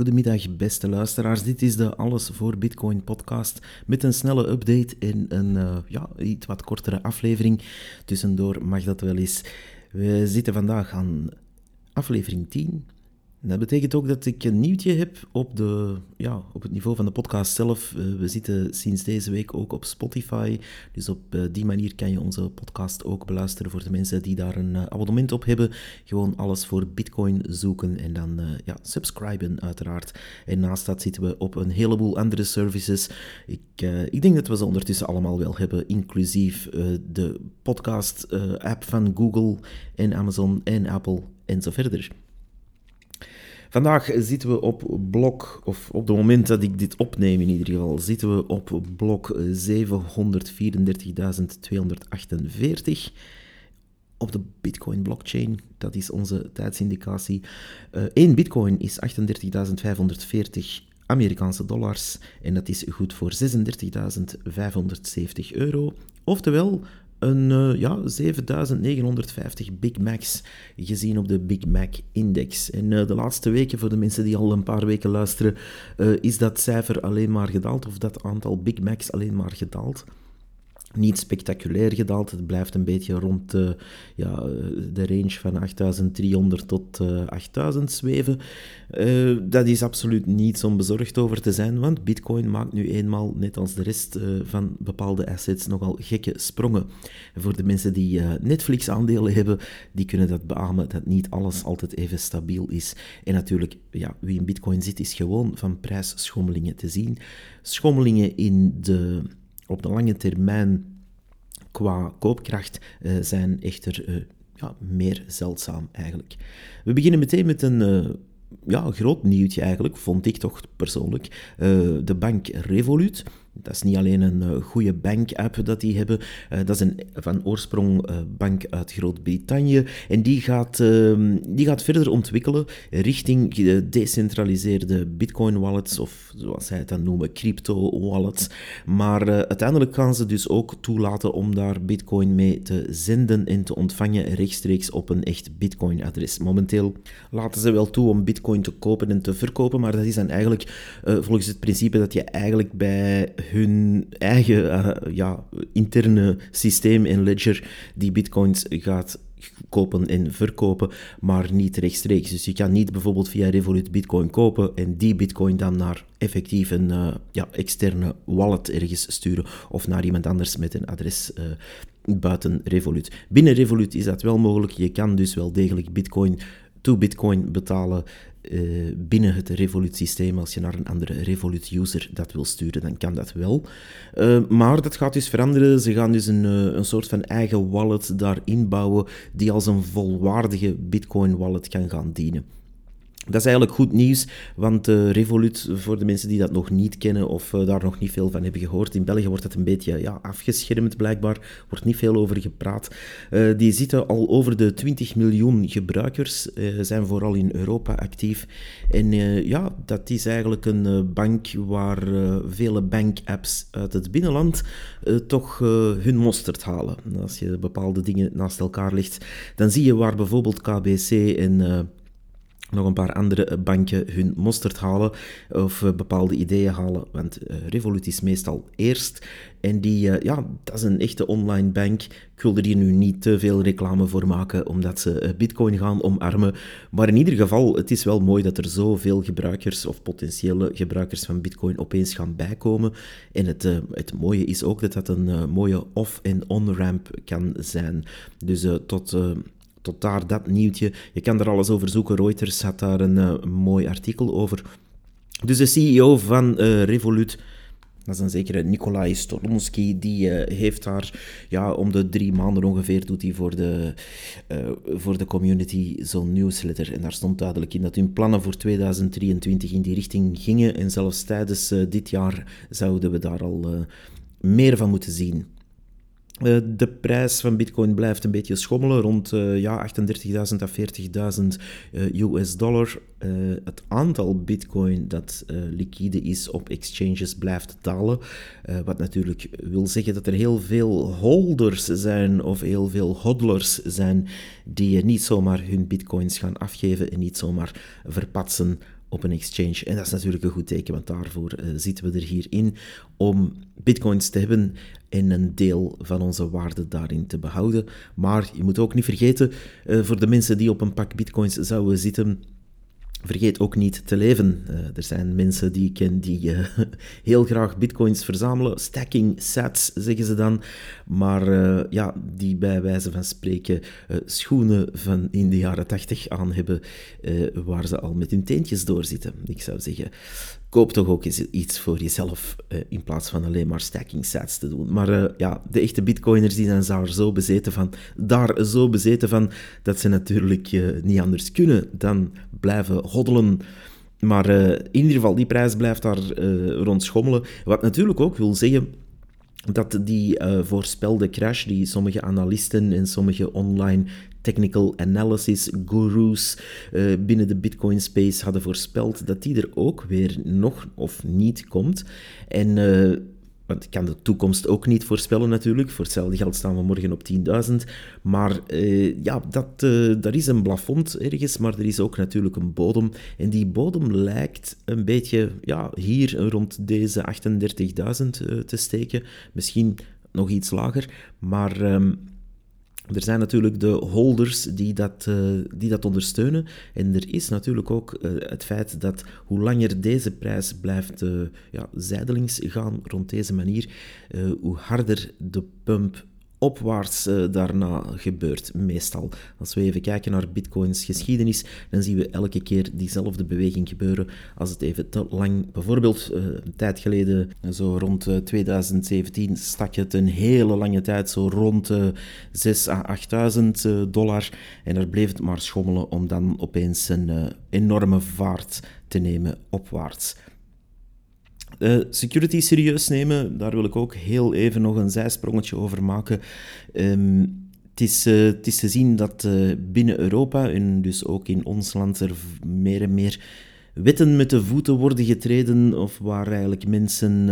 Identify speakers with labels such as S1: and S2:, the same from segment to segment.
S1: Goedemiddag, beste luisteraars. Dit is de Alles voor Bitcoin podcast met een snelle update in een uh, ja, iets wat kortere aflevering. Tussendoor mag dat wel eens. We zitten vandaag aan aflevering 10. Dat betekent ook dat ik een nieuwtje heb op, de, ja, op het niveau van de podcast zelf. Eh, we zitten sinds deze week ook op Spotify. Dus op eh, die manier kan je onze podcast ook beluisteren voor de mensen die daar een eh, abonnement op hebben. Gewoon alles voor Bitcoin zoeken en dan ja, subscriben uiteraard. En naast dat zitten we op een heleboel andere services. Ik, ik denk dat we ze ondertussen allemaal wel hebben, inclusief de podcast-app van Google en Amazon en Apple en zo verder. Vandaag zitten we op blok, of op het moment dat ik dit opneem in ieder geval, zitten we op blok 734.248. Op de Bitcoin blockchain, dat is onze tijdsindicatie. Uh, eh, 1 Bitcoin is 38.540 Amerikaanse dollars en dat is goed voor 36.570 euro. Oftewel, een uh, ja, 7950 Big Macs gezien op de Big Mac Index. En uh, de laatste weken, voor de mensen die al een paar weken luisteren, uh, is dat cijfer alleen maar gedaald, of dat aantal Big Macs alleen maar gedaald niet spectaculair gedaald. Het blijft een beetje rond de, ja, de range van 8300 tot uh, eh, 8000 zweven. Uh, dat is absoluut niets om bezorgd over te zijn, want Bitcoin maakt nu eenmaal, net als de rest uh, van bepaalde assets, nogal gekke sprongen. voor de mensen die Netflix-aandelen hebben, die kunnen dat beamen dat niet alles altijd even stabiel is. En natuurlijk, ja, wie in Bitcoin zit, is gewoon van prijsschommelingen te zien. Schommelingen in de op de lange termijn qua koopkracht uh, zijn echter uh, ja, meer zeldzaam eigenlijk. We beginnen meteen met een uh, ja, groot nieuwtje eigenlijk, vond ik toch persoonlijk. de bank Revolut dat is niet alleen een uh, goede bank-app dat die hebben. Uh, dat is een van oorsprong uh, bank uit Groot-Brittannië. En die gaat, ehm, die gaat verder ontwikkelen richting gedecentraliseerde Bitcoin-wallets, of zoals zij het dan noemen, crypto-wallets. Maar uiteindelijk gaan ze dus ook toelaten om daar Bitcoin mee te zenden en te ontvangen rechtstreeks op een echt Bitcoin-adres. Momenteel laten ze wel toe om Bitcoin te kopen en te verkopen, maar dat is dan eigenlijk volgens het principe dat je eigenlijk bij hun eigen uh, ja, interne systeem en ledger die bitcoins gaat kopen en verkopen, maar niet rechtstreeks. Dus je kan niet bijvoorbeeld via Revolut bitcoin kopen en die bitcoin dan naar effectief een uh, ja, externe wallet ergens sturen of naar iemand anders met een adres uh, buiten Revolut. Binnen Revolut is dat wel mogelijk. Je kan dus wel degelijk bitcoin to bitcoin betalen uh, binnen het Revolut-systeem. Als je naar een andere Revolut-user dat wil sturen, dan kan dat wel. Uh, maar dat gaat dus veranderen. Ze gaan dus een, uh, een soort van eigen wallet daarin bouwen die als een volwaardige Bitcoin-wallet kan gaan dienen. Dat is eigenlijk goed nieuws, want uh, Revolut, voor de mensen die dat nog niet kennen of uh, daar nog niet veel van hebben gehoord, in België wordt dat een beetje ja, afgeschermd blijkbaar, wordt niet veel over gepraat. Uh, die zitten al over de 20 miljoen gebruikers, zijn vooral in Europa actief. En ja, dat is eigenlijk een bank waar vele bankapps uit het binnenland toch hun mosterd halen. Als je bepaalde dingen naast elkaar legt, dan zie je waar bijvoorbeeld KBC en nog een paar andere banken hun mosterd halen of eh, bepaalde ideeën halen. Want uh, Revolut is meestal eerst. En die, ja, dat is een echte online bank. Ik wil er hier nu niet te veel reclame voor maken, omdat ze Bitcoin gaan omarmen. Maar in ieder geval, het is wel mooi dat er zoveel gebruikers of potentiële gebruikers van Bitcoin opeens gaan bijkomen. En het, het mooie is ook dat dat een mooie off- en on-ramp kan zijn. Dus tot tot daar dat nieuwtje. Je kan er alles over zoeken. Reuters had daar een uh, mooi artikel over. Dus de CEO van uh, Revolut, dat is een zekere Nikolai Storonsky, die uh, heeft daar ja, om de drie maanden ongeveer doet hij voor de, voor de community zo'n newsletter. En daar stond duidelijk in dat hun plannen voor 2023 in die richting gingen. En zelfs tijdens dit jaar zouden we daar al meer van moeten zien. Uh, de prijs van Bitcoin blijft een beetje schommelen, rond uh, ja, 38.000 à 40.000 uh, US dollar. Eh, het aantal Bitcoin dat liquide is op exchanges blijft dalen. wat natuurlijk wil zeggen dat er heel veel holders zijn of heel veel hodlers zijn die niet zomaar hun Bitcoins gaan afgeven en niet zomaar verpatsen op een exchange. En dat is natuurlijk een goed teken, want daarvoor zitten we er hier in om bitcoins te hebben en een deel van onze waarde daarin te behouden. Maar je moet ook niet vergeten, voor de mensen die op een pak bitcoins zouden zitten, Vergeet ook niet te leven. Uh, er zijn mensen die ik ken die uh, heel graag bitcoins verzamelen. Stacking sets, zeggen ze dan. Maar uh, ja, die bij wijze van spreken schoenen van in de jaren tachtig aan hebben, waar ze al met hun teentjes doorzitten. Ik zou zeggen, koop toch ook eens iets voor jezelf uh, in plaats van alleen maar stacking sets te doen. Maar uh, ja, de echte bitcoiners die zijn daar zo bezeten van, daar zo bezeten van, dat ze natuurlijk uh, niet anders kunnen dan blijven hoddelen. Maar in ieder geval, die prijs blijft daar rond schommelen. Wat natuurlijk ook wil zeggen dat die voorspelde crash die sommige analisten en sommige online technical analysis gurus uh, binnen de Bitcoin space hadden voorspeld dat die er ook weer nog of niet komt. En uh, want ik kan de toekomst ook niet voorspellen natuurlijk. Voor hetzelfde geld staan we morgen op 10.000. Maar uh, ja, dat, daar is een plafond ergens, maar er is ook natuurlijk een bodem. En die bodem lijkt een beetje ja, hier rond deze 38.000 te steken. Misschien nog iets lager. Maar um, er zijn natuurlijk de holders die dat, uh, die dat ondersteunen. En er is natuurlijk ook uh, het feit dat hoe langer deze prijs blijft uh, ja, zijdelings gaan rond deze manier, hoe harder de pump opwaarts uh, daarna gebeurt, meestal. Als we even kijken naar Bitcoins geschiedenis, dan zien we elke keer diezelfde beweging gebeuren. Als het even te lang, bijvoorbeeld uh, een tijd geleden, zo rond uh, 2017, stak het een hele lange tijd zo rond 6 à 8.000 dollar. En er bleef het maar schommelen om dan opeens een enorme vaart te nemen opwaarts. Uh, security serieus nemen, daar wil ik ook heel even nog een zijsprongetje over maken. Um, het is, uh, het is te zien dat uh, binnen Europa en dus ook in ons land er meer en meer wetten met de voeten worden getreden of waar eigenlijk mensen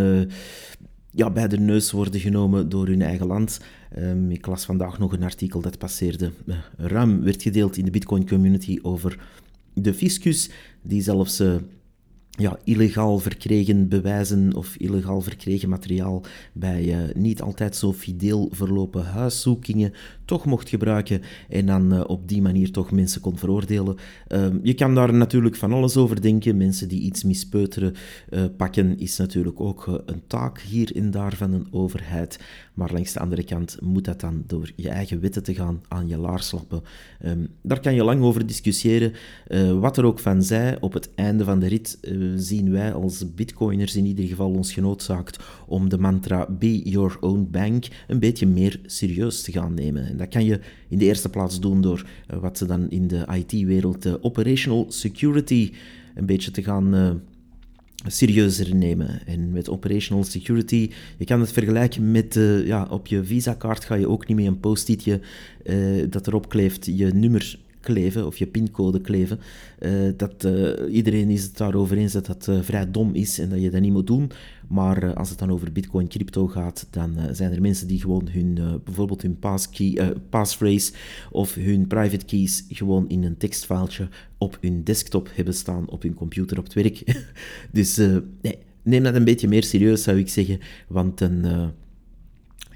S1: ja, bij de neus worden genomen door hun eigen land. Um, ik las vandaag nog een artikel dat passeerde. ruim werd gedeeld in de Bitcoin community over de fiscus, die zelfs ja, illegaal verkregen bewijzen of illegaal verkregen materiaal bij uh, niet altijd zo fideel verlopen huiszoekingen toch mocht gebruiken en dan uh, op die manier toch mensen kon veroordelen. Uh, je kan daar natuurlijk van alles over denken. Mensen die iets mispeuteren uh, pakken is natuurlijk ook een taak hier en daar van een overheid. Maar langs de andere kant moet dat dan door je eigen wetten te gaan aan je laars lappen. Um, daar kan je lang over discussiëren. wat er ook van zij, op het einde van de rit zien wij als bitcoiners in ieder geval ons genoodzaakt om de mantra Be Your Own Bank een beetje meer serieus te gaan nemen. En dat kan je in de eerste plaats doen door uh, wat ze dan in de IT-wereld operational security een beetje te gaan serieuzer nemen. En met operational security, je kan het vergelijken met, ja, op je Visa-kaart ga je ook niet meer een post-itje dat erop kleeft je nummer kleven of je pincode kleven. Uh, dat, uh, iedereen is het daarover eens dat dat uh, vrij dom is en dat je dat niet moet doen. Maar als het dan over bitcoin crypto gaat, dan zijn er mensen die gewoon hun, bijvoorbeeld hun passkey, passphrase of hun private keys gewoon in een tekstfiletje op hun desktop hebben staan op hun computer op het werk. dus nee, neem dat een beetje meer serieus zou ik zeggen, want een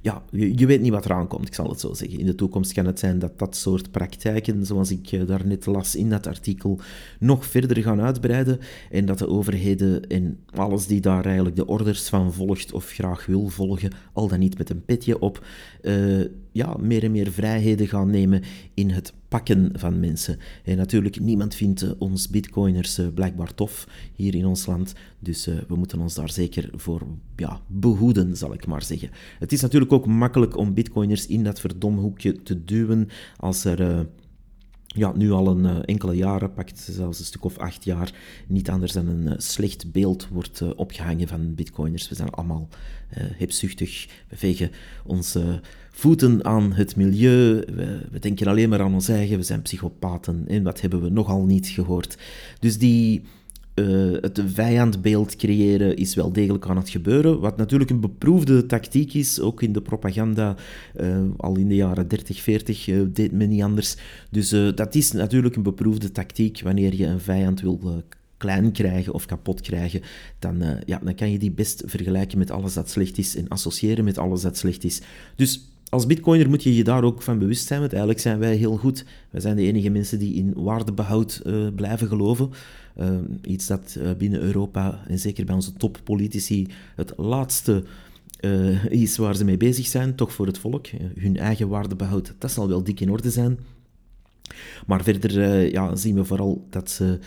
S1: ja, je, weet niet wat eraan komt, ik zal het zo zeggen. In de toekomst kan het zijn dat dat soort praktijken, zoals ik uh, daarnet las in dat artikel, nog verder gaan uitbreiden en dat de overheden en alles die daar eigenlijk de orders van volgt of graag wil volgen, al dan niet met een petje op, uh, ja, meer en meer vrijheden gaan nemen in het pakken van mensen. En natuurlijk, niemand vindt uh, ons bitcoiners uh, blijkbaar tof hier in ons land. Dus we moeten ons daar zeker voor ja, behoeden, zal ik maar zeggen. Het is natuurlijk ook makkelijk om bitcoiners in dat verdomhoekje te duwen als er ja, nu al een enkele jaren, pakt zelfs een stuk of acht jaar, niet anders dan een slecht beeld wordt opgehangen van bitcoiners. We zijn allemaal hebzuchtig, we vegen onze voeten aan het milieu, we, denken alleen maar aan ons eigen, we zijn psychopaten en wat hebben we nogal niet gehoord. Dus die uh, het vijandbeeld creëren is wel degelijk aan het gebeuren. Wat natuurlijk een beproefde tactiek is, ook in de propaganda, uh, al in de jaren 30, 40 uh, deed men niet anders. Dus dat is natuurlijk een beproefde tactiek wanneer je een vijand wil klein krijgen of kapot krijgen, dan, ja, dan kan je die best vergelijken met alles dat slecht is en associëren met alles dat slecht is. Dus als bitcoiner moet je je daar ook van bewust zijn, want eigenlijk zijn wij heel goed. Wij zijn de enige mensen die in waardebehoud uh, blijven geloven. Uh, iets dat uh, binnen Europa, en zeker bij onze toppolitici, het laatste is waar ze mee bezig zijn, toch voor het volk. hun eigen waardebehoud, dat zal wel dik in orde zijn. Maar verder ja, zien we vooral dat ze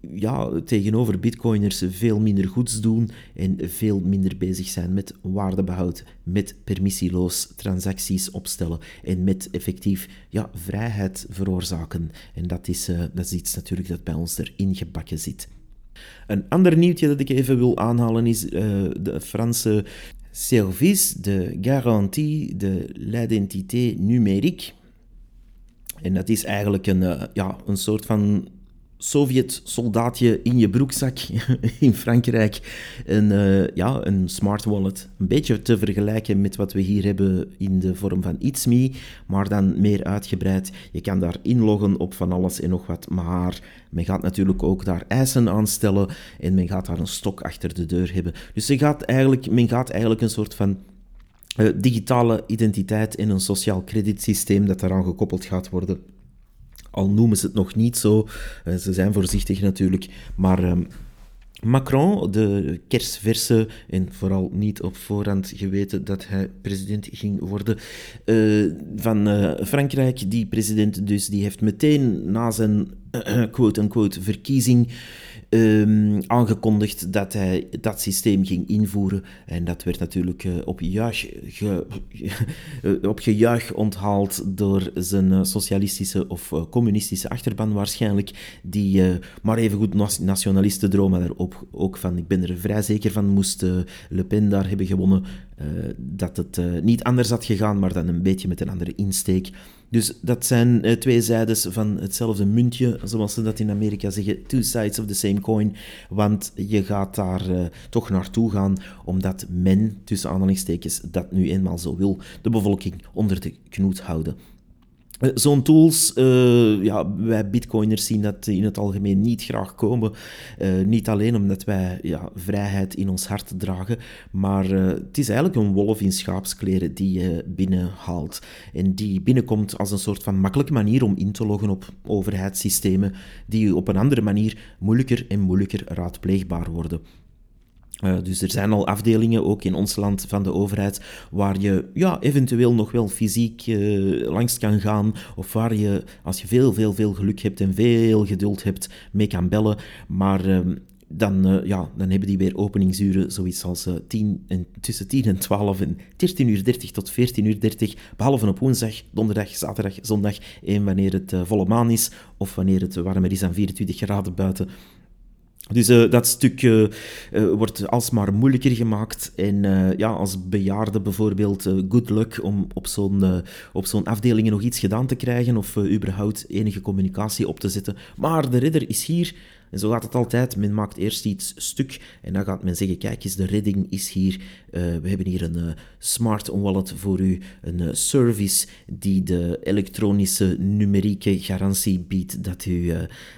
S1: ja, tegenover bitcoiners veel minder goeds doen en veel minder bezig zijn met waardebehoud, met permissieloos transacties opstellen en met effectief ja, vrijheid veroorzaken. En dat is, uh, dat is iets natuurlijk dat bij ons erin gebakken zit. Een ander nieuwtje dat ik even wil aanhalen is uh, de Franse Service de Garantie de l'Identité Numérique. En dat is eigenlijk een, uh, ja, een soort van Sovjet-soldaatje in je broekzak in Frankrijk. Een, uh, ja, een smart wallet. Een beetje te vergelijken met wat we hier hebben in de vorm van ItsMe, maar dan meer uitgebreid. Je kan daar inloggen op van alles en nog wat, maar men gaat natuurlijk ook daar eisen aan stellen en men gaat daar een stok achter de deur hebben. Dus je gaat eigenlijk, men gaat eigenlijk een soort van uh, digitale identiteit in een sociaal creditsysteem dat daaraan gekoppeld gaat worden al noemen ze het nog niet zo. Eh, ze zijn voorzichtig natuurlijk. Maar ehm, Macron, de kersverse, en vooral niet op voorhand geweten dat hij president ging worden uh, van uh, Frankrijk. Die president dus, die heeft meteen na zijn quote-unquote verkiezing um, aangekondigd dat hij dat systeem ging invoeren. En dat werd natuurlijk uh, op, juich ge, op gejuich onthaald door zijn uh, socialistische of communistische achterban waarschijnlijk, die maar even goed nationalisten dromen ook, ook van. Ik ben er vrij zeker van, moest Le Pen daar hebben gewonnen, dat het niet anders had gegaan, maar dan een beetje met een andere insteek. Dus dat zijn uh, twee zijdes van hetzelfde muntje, zoals ze dat in Amerika zeggen, two sides of the same coin. Want je gaat daar uh, toch naartoe gaan, omdat men, tussen aanhalingstekens, dat nu eenmaal zo wil, de bevolking onder de knoet houden. Eh, zo'n tools, uh, ja, wij bitcoiners zien dat in het algemeen niet graag komen. Uh, niet alleen omdat wij ja, vrijheid in ons hart dragen, maar uh, het is eigenlijk een wolf in schaapskleren die je binnenhaalt. En die binnenkomt als een soort van makkelijke manier om in te loggen op overheidssystemen die op een andere manier moeilijker en moeilijker raadpleegbaar worden. Uh, dus er zijn al afdelingen, ook in ons land, van de overheid, waar je ja, eventueel nog wel fysiek uh, langs kan gaan, of waar je, als je veel, veel, veel geluk hebt en veel geduld hebt, mee kan bellen. Maar uh, dan, uh, ja, dan hebben die weer openingsuren, zoiets als 10 en, tussen 10 en 12 en 13.30 uur 30 tot 14.30 uur 30, behalve op woensdag, donderdag, zaterdag, zondag en wanneer het volle maan is, of wanneer het warmer is dan 24 graden buiten. Dus uh, dat stuk uh, uh, wordt alsmaar moeilijker gemaakt. En ja, als bejaarde bijvoorbeeld, good luck om op zo'n op zo'n afdeling nog iets gedaan te krijgen of überhaupt enige communicatie op te zetten. Maar de ridder is hier en zo gaat het altijd. Men maakt eerst iets stuk en dan gaat men zeggen: kijk eens, de redding is hier. Uh, we hebben hier een uh, smart wallet voor u, een uh, service die de elektronische numerieke garantie biedt dat u,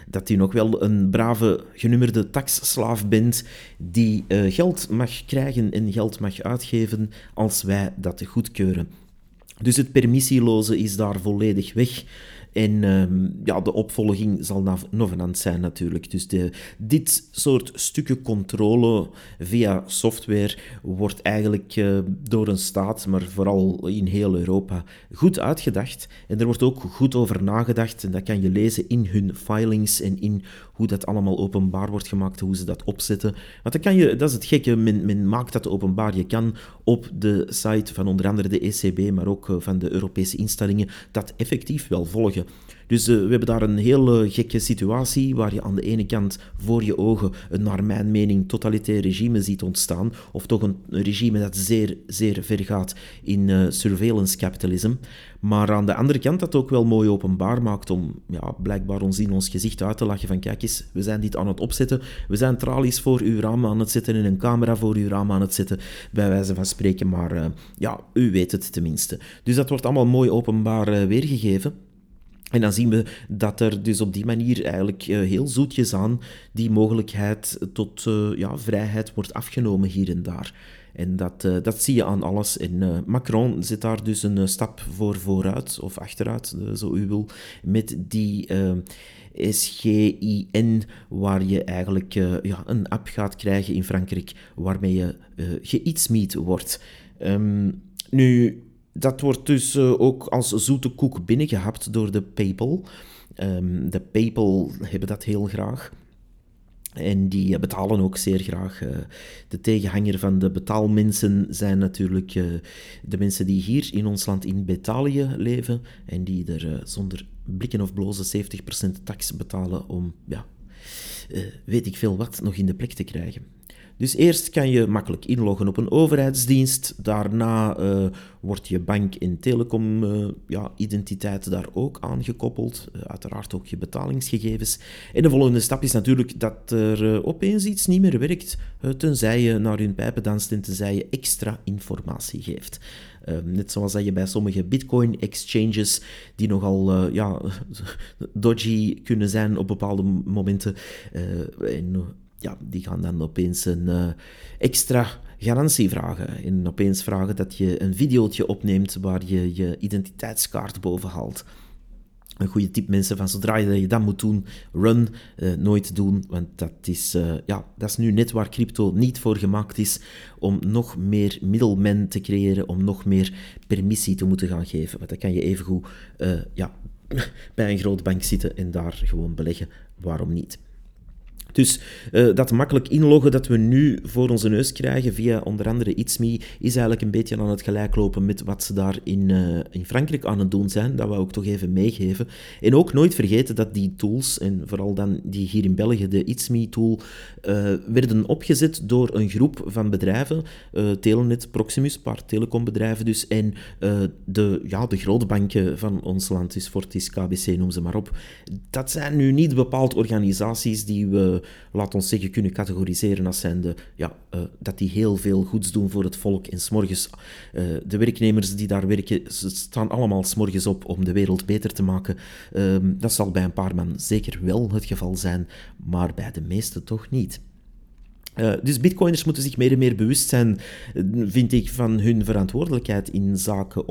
S1: dat u nog wel een brave genummerde taxslaaf bent die geld mag krijgen en geld mag uitgeven als wij dat goedkeuren. Dus het permissieloze is daar volledig weg. En um, ja, de opvolging zal Novenant zijn natuurlijk. Dus dit soort stukken controle via software wordt eigenlijk uh, door een staat, maar vooral in heel Europa, goed uitgedacht. En er wordt ook goed over nagedacht. En dat kan je lezen in hun filings en in hoe dat allemaal openbaar wordt gemaakt, hoe ze dat opzetten. Want dan kan je, dat is het gekke, men, men maakt dat openbaar. Je kan op de site van onder andere de ECB, maar ook eh, van de Europese instellingen, dat effectief wel volgen. Dus uh, we hebben daar een heel gekke situatie waar je aan de ene kant voor je ogen een, naar mijn mening, totalitair regime ziet ontstaan, of toch een, regime dat zeer, zeer ver gaat in uh, surveillance capitalism. Maar aan de andere kant dat ook wel mooi openbaar maakt om ja, blijkbaar ons in ons gezicht uit te lachen van kijk eens, we zijn dit aan het opzetten, we zijn tralies voor uw raam aan het zetten en een camera voor uw raam aan het zetten, bij wijze van spreken, maar uh, ja, u weet het tenminste. Dus dat wordt allemaal mooi openbaar weergegeven. En dan zien we dat er dus op die manier eigenlijk heel zoetjes aan die mogelijkheid tot ja, vrijheid wordt afgenomen hier en daar. En dat, uh, dat zie je aan alles. En uh, Macron zit daar dus een uh, stap voor vooruit, of achteruit, zo u wil, met die SGIN, waar je eigenlijk ja, een app gaat krijgen in Frankrijk, waarmee je geïtsmeet wordt. Um, nu, dat wordt dus ook als zoete koek binnengehapt door de PayPal. Um, de PayPal hebben dat heel graag. En die eh, betalen ook zeer graag. Eh, de tegenhanger van de betaalmensen zijn natuurlijk eh, de mensen die hier in ons land in Betalië leven en die er zonder blikken of blozen 70% tax betalen om, ja, weet ik veel wat, nog in de plek te krijgen. Dus eerst kan je makkelijk inloggen op een overheidsdienst. Daarna uh, wordt je bank- en telecom-identiteit uh, ja, daar ook aangekoppeld. Uh, uiteraard ook je betalingsgegevens. En de volgende stap is natuurlijk dat er opeens iets niet meer werkt, tenzij je naar hun pijpen danst en tenzij je extra informatie geeft. net zoals dat je bij sommige bitcoin-exchanges, die nogal ja, dodgy kunnen zijn op bepaalde momenten, en ja, die gaan dan opeens een uh, extra garantie vragen. En opeens vragen dat je een videootje opneemt waar je je identiteitskaart boven haalt. Een goede tip mensen van zodra je dat moet doen, run, uh, nooit doen, want dat is, uh, ja, dat is nu net waar crypto niet voor gemaakt is, om nog meer middelmen te creëren, om nog meer permissie te moeten gaan geven. Want dan kan je evengoed uh, ja, bij een grote bank zitten en daar gewoon beleggen, waarom niet? Dus uh, dat makkelijk inloggen dat we nu voor onze neus krijgen via onder andere ItsMe is eigenlijk een beetje aan het gelijklopen met wat ze daar in, uh, in Frankrijk aan het doen zijn. Dat wou ik toch even meegeven. En ook nooit vergeten dat die tools, en vooral dan die hier in België, de ItsMe-tool, uh, werden opgezet door een groep van bedrijven, Telenet, Proximus, een paar telecombedrijven dus, en de, ja, de grote banken van ons land, dus Fortis, KBC, noem ze maar op. Dat zijn nu niet bepaald organisaties die we laat ons zeggen, kunnen categoriseren als zijnde ja, uh, dat die heel veel goeds doen voor het volk. En s'morgens, uh, de werknemers die daar werken, ze staan allemaal s'morgens op om de wereld beter te maken. Uh, dat zal bij een paar man zeker wel het geval zijn, maar bij de meesten toch niet. Uh, dus bitcoiners moeten zich meer en meer bewust zijn, eh, vind ik, van hun verantwoordelijkheid in zaken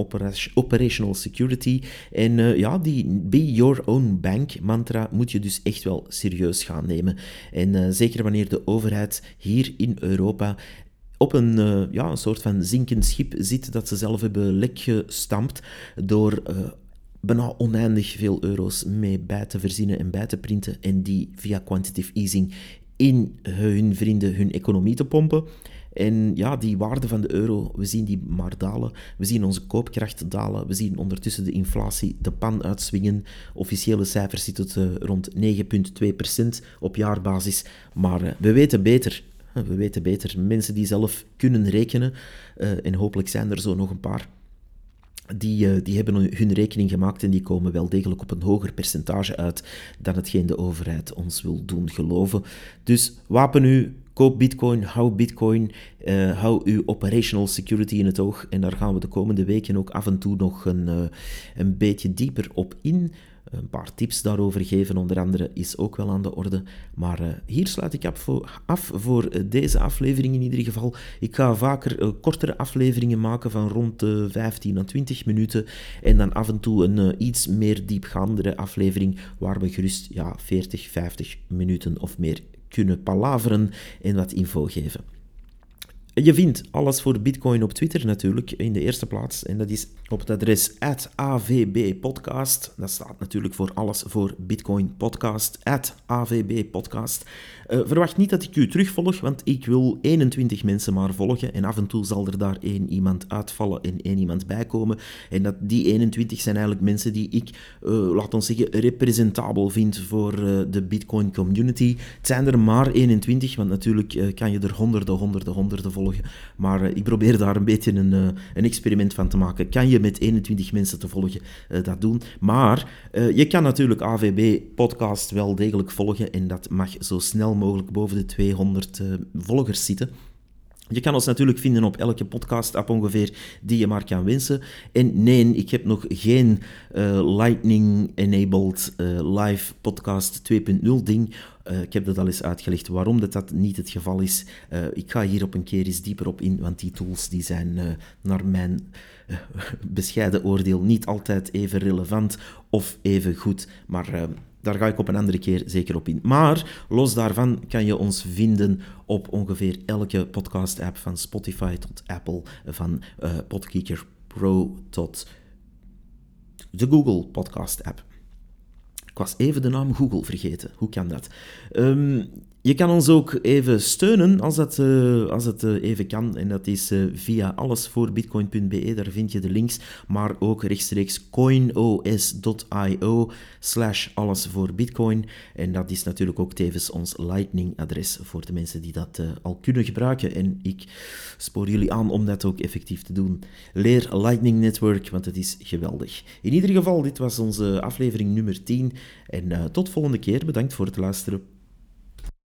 S1: operational security. En uh, ja, die be your own bank mantra moet je dus echt wel serieus gaan nemen. En zeker wanneer de overheid hier in Europa op een, ja, een soort van zinkend schip zit dat ze zelf hebben lek gestampt door bijna oneindig veel euro's mee bij te verzinnen en bij te printen en die via quantitative easing in hun vrienden hun economie te pompen. En ja, die waarde van de euro, we zien die maar dalen. We zien onze koopkracht dalen. We zien ondertussen de inflatie de pan uitswingen. Officiële cijfers zitten uh, rond 9,2% op jaarbasis. Maar uh, we weten beter. We weten beter. Mensen die zelf kunnen rekenen, uh, en hopelijk zijn er zo nog een paar, die, uh, die hebben hun rekening gemaakt en die komen wel degelijk op een hoger percentage uit dan hetgeen de overheid ons wil doen geloven. Dus wapen u, koop bitcoin, hou bitcoin, uh, hou uw operational security in het oog. En daar gaan we de komende weken ook af en toe nog een, uh, een beetje dieper op in een paar tips daarover geven, onder andere, is ook wel aan de orde. Maar uh, hier sluit ik af voor, uh, deze aflevering in ieder geval. Ik ga vaker uh, kortere afleveringen maken van rond de 15 à 20 minuten. En dan af en toe een iets meer diepgaandere aflevering waar we gerust ja, 40, 50 minuten of meer kunnen palaveren en wat info geven. Je vindt alles voor Bitcoin op Twitter natuurlijk in de eerste plaats. En dat is op het adres @avbpodcast. Dat staat natuurlijk voor alles voor Bitcoin Podcast. @avbpodcast. Uh, verwacht niet dat ik u terugvolg, want ik wil 21 mensen maar volgen. En af en toe zal er daar één iemand uitvallen en één iemand bijkomen. En dat, die 21 zijn eigenlijk mensen die ik, uh, laat ons zeggen, representabel vind voor uh, de Bitcoin community. Het zijn er maar 21, want natuurlijk kan je er honderden, honderden, honderden volgen maar eh, ik probeer daar een beetje een, uh, een, experiment van te maken. Kan je met 21 mensen te volgen uh, dat doen? Maar je kan natuurlijk AVB-podcast wel degelijk volgen en dat mag zo snel mogelijk boven de 200 volgers zitten. Je kan ons natuurlijk vinden op elke podcast-app ongeveer die je maar kan wensen. En nee, ik heb nog geen Lightning-enabled live podcast 2.0 ding. Uh, ik heb dat al eens uitgelegd waarom dat, dat niet het geval is. ik ga hier op een keer eens dieper op in, want die tools die zijn naar mijn bescheiden oordeel niet altijd even relevant of even goed. Maar daar ga ik op een andere keer zeker op in. Maar los daarvan kan je ons vinden op ongeveer elke podcast-app van Spotify tot Apple, van uh, Podkicker Pro tot de Google Podcast-app. Ik was even de naam Google vergeten. Hoe kan dat? Um, je kan ons ook even steunen als het, uh, als uh, even kan. En dat is uh, via allesvoorbitcoin.be. Daar vind je de links. Maar ook rechtstreeks coinos.io slash allesvoorbitcoin. En dat is natuurlijk ook tevens ons Lightning-adres voor de mensen die dat al kunnen gebruiken. En ik spoor jullie aan om dat ook effectief te doen. Leer Lightning Network, want het is geweldig. In ieder geval, dit was onze aflevering nummer 10. En tot volgende keer. Bedankt voor het luisteren.